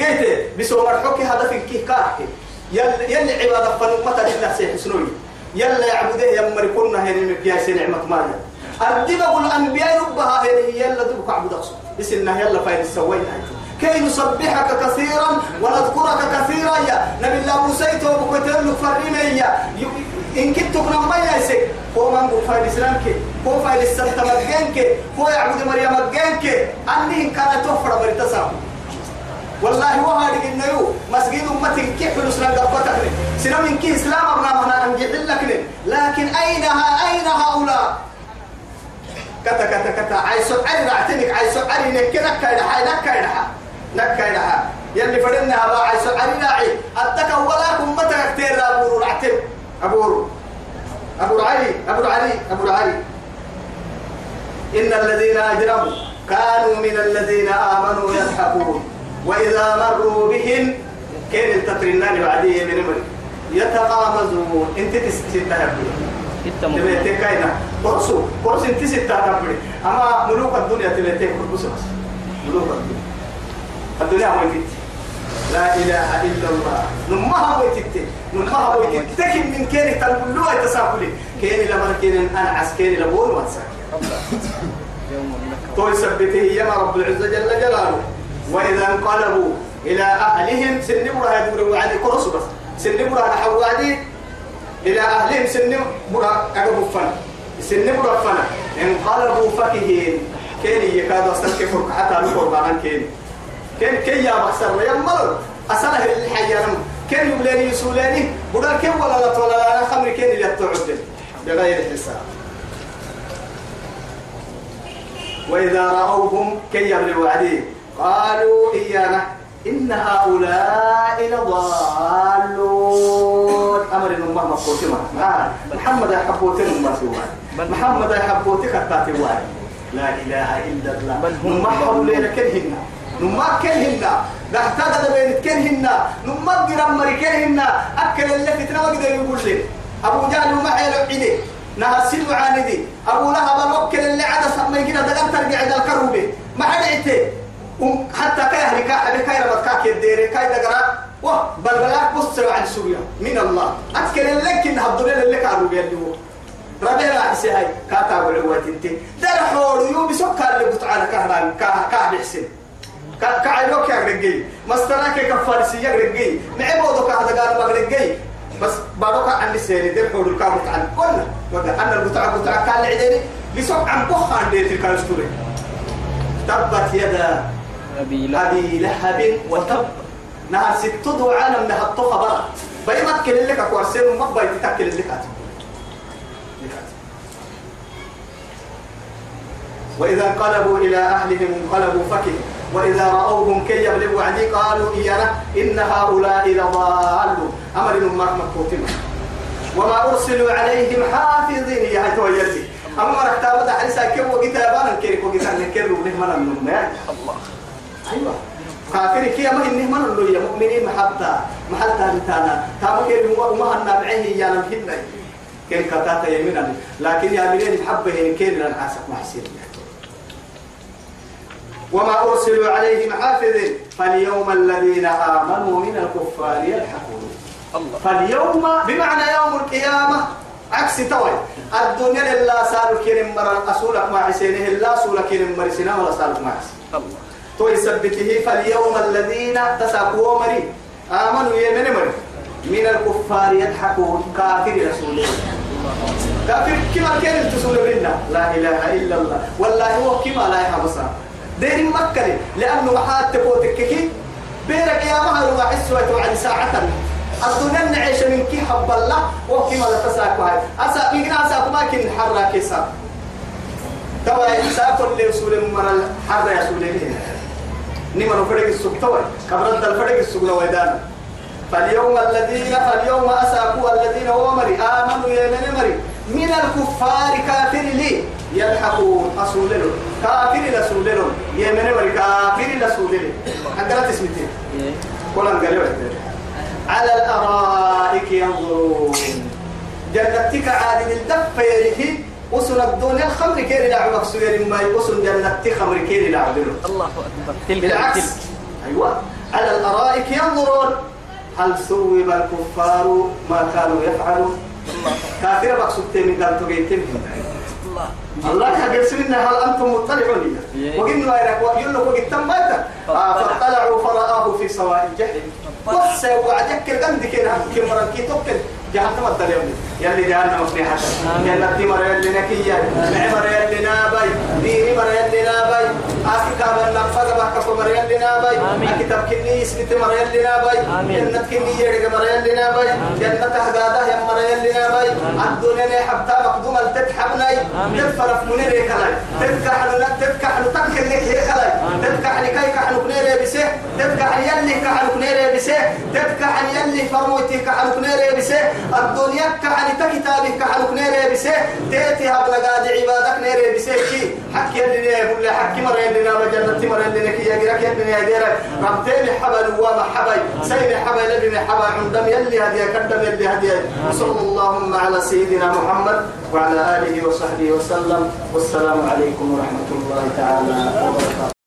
قلت بسومر حكي هدفك كي كاحي يلي يلي عبادة فنقمة لنفسي حسنوي يلا يعبده يمر كنا هنا مكياس نعمة أردب أقول الأنبياء ربها هنا يلا دبك عبد أقصد. إسنا يلا فايد سوينا كي نسبحك كثيرا ونذكرك كثيرا يا. نبي الله موسى وبكتل فرينا يا. إن كنت كنا ما يسك هو من بفايد إسلامك. هو فايد السلطة مجانك هو يعبد مريم مجانك أني إن كانت توفر مرتسام والله هو هذه النيو مسجد أمتك كيف نسنا قبتك سنا من كي إسلام أبنا أنجح لك لكن أين أين هؤلاء؟ كتا كتا كتا. عايز عري رعتنك. عايز عري نكي نكا يدحا نكا يدحا نكا يدحا يلي فدنا هذا عايز عري راعي. أتك ولا كمتك كتير أبو رعتن. أبو أبو علي أبو علي أبو علي إن الذين أجرموا كانوا من الذين آمنوا يضحكون. وإذا مروا بهم كان التطرنان بعديه من مري يتغامزون إنت تستهبل إتم تبيتي كاينا قرصو. قرص إنت ستهبل أما ملوك الدنيا تبيتي قرص بس. ملوك الدنيا. الدنيا هو يتت لا إله إلا الله. نمها هو يتت نمها هو يتت تكن من كان تنقلوا يتساقلي كان لما كان أنا عسكري لبول لك تو يثبته يا رب العزة جل جلاله. وإذا انقلبوا إلى أهلهم سنبرا يدور وعدي كرس بس. سنبرا نحو إلى أهلهم سنبرا أقبوا فن سنبرا فن. انقلبوا فكهين. كين يكاد أستنكفر حتى نقر بعن كين كين كي يا بحسر يا مر أسأله الحياة كين يبلاني يسولاني بدا كين ولا لا ولا لا خمر كين اللي تعدل. بغير حساب. وإذا رأوهم كي يبلوا وعديه قالوا إيانا إن هؤلاء لضالون. أمر إن الله مقوتي ما محمد يحبوتي ما سوى محمد يحبوتي كتاتي واي لا إله إلا الله. بل هم حولين كلهن نما كلهن قحتاج بين كلهن نما قرام مري كلهن أكل اللي فتنا ما قدر يقول لي. أبو جهل وما حيل عيدي نهسل عاندي. أبو لهب الوكل اللي عدا سمي كده دقن ترجع إلى الكروبي. ما حد عيته. حتى كاي هلي كاي هلي كاي ربط كاك يديري كاي دقرا. واه بل بلاك بص عن سوريا. من الله. أكل لك إن هبدنا لك أبو بيدو ربنا عسى هاي. كاتا والعوات انت در حول يوم سكر اللي بتعالى كهران كهران حسين كعيروك يا رجي. مستراك كفارسي يا رجي. معبودك هذا قال ما رجي. بس بارك عن السير در حول الكام تعال كل وده أنا المتعب متعب كان العدني بسوق عن بخان ديت الكالستوري تبت يدا أبي لا أبي لهب وتب. نهار ست دعانا من هالطو خبرة بيما تكلم لك أكوارسين ما بيت تكلم لك. وإذا انقلبوا إلى أهلهم انقلبوا فكه وإذا رأوهم كي يغلبوا عليه قالوا إيانا إن هؤلاء لضالون. أمر ما مكوتم وما أرسلوا عليهم حافظين. يا هتو يلي أما ركتابة حريسا كيف وكتابانا كيف وكتابانا كيف وكتابانا من الله أيوة. كافر كي ما إنه من اللي مؤمنين محبتا محلتا لتانا. تامو كي هو ما هن معه يا لم هنا كن كتاتا يمينا لكن يا منين محبة هن كين لن محسين وما أرسلوا عليهم حافظين. فاليوم الذين آمنوا من الكفار يلحقون. الله. فاليوم بمعنى يوم القيامة عكس توي. الدنيا لله سالك كين مرة أسولك مع حسينه الله سولك كين مرسنا ولا سالك مع حسين الله. تو يثبته فاليوم الذين تساقوا مري آمنوا يمن مري. من الكفار يضحكون كافر رسول. الله كافر كما كان تسول بنا لا إله إلا الله. والله هو كما لا يحبسا دير مكة لأنه محات تبوتك كي. بيرك يا مهر واحد سوى عن ساعة. الدنيا نعيش من كي حب الله. وكما لا تساقوا. هاي أسا بيقنا أساقوا ما كن حرا كيسا توا ساقوا اللي رسول مرة حرا يا سولين نما نفرق السوق توي. كبرت الفرق السوق ويدان فاليوم الذين فاليوم أساقوا الذين هو مري. آمنوا يا مري. من الكفار كافر لي. يلحقون أسولل كافر لسولل يا مري. كافر لسولل عندنا تسمتين إيه. قولن قالوا على الأرائك ينظرون. جنتك عادل الدف يريه وصل الدنيا الخمر كيري لعبك سوير ما يوصل جنتك خمر كيري لعبك الله أكبر. تلك بالعكس. تلك. أيوة. على الأرائك ينظرون. هل ثوب الكفار ما كانوا يفعلون؟ كافر مقصود من قال تجيتم الله. الله حق سمنا هل أنتم مطلعون إيه. وقلنا لك وقل لك وقلت ماذا فاطلعوا فرآه في سواء الجحيم. بس وعدك القمد كده كم مرة كي توكل. جهنم الدليل يلي جهنم مصلحة. يلي مرة يلي نكية نعمة يلي نابي. ديني مرة يلي نابي. أكتاب النفذ بحكف مرة يلي نابي. أكتاب كني اسمت مرة يلي نابي. جنة كني يرق مرة يلي نابي. جنة هقادة يا مرة يلي نابي. الدنيا حبتا مقدومة تتحبني آمين. تدفرف من ريك لاي تدكح لك تدكح لك لك هيك لاي تدكح لكي كح نكنير بسه. تدكح يلي كح نكنير بسه. تدكح يلي فرموتي كح نكنير بسه. الدنيا كح تكتابي كح نكنير بسه تيتي هبل قاد عبادك نير بسه كي حكي اللي يقول حكي مرة اللي نام جنة مرة اللي نكي يجرك يلي يا جرك ربتين حبل وما حبل سيد حبل اللي حبل عندم يلي هدي كدم يلي هدي صلى اللهم على سيدنا محمد وعلى آله وصحبه وسلم. والسلام عليكم ورحمة الله تعالى وبركاته.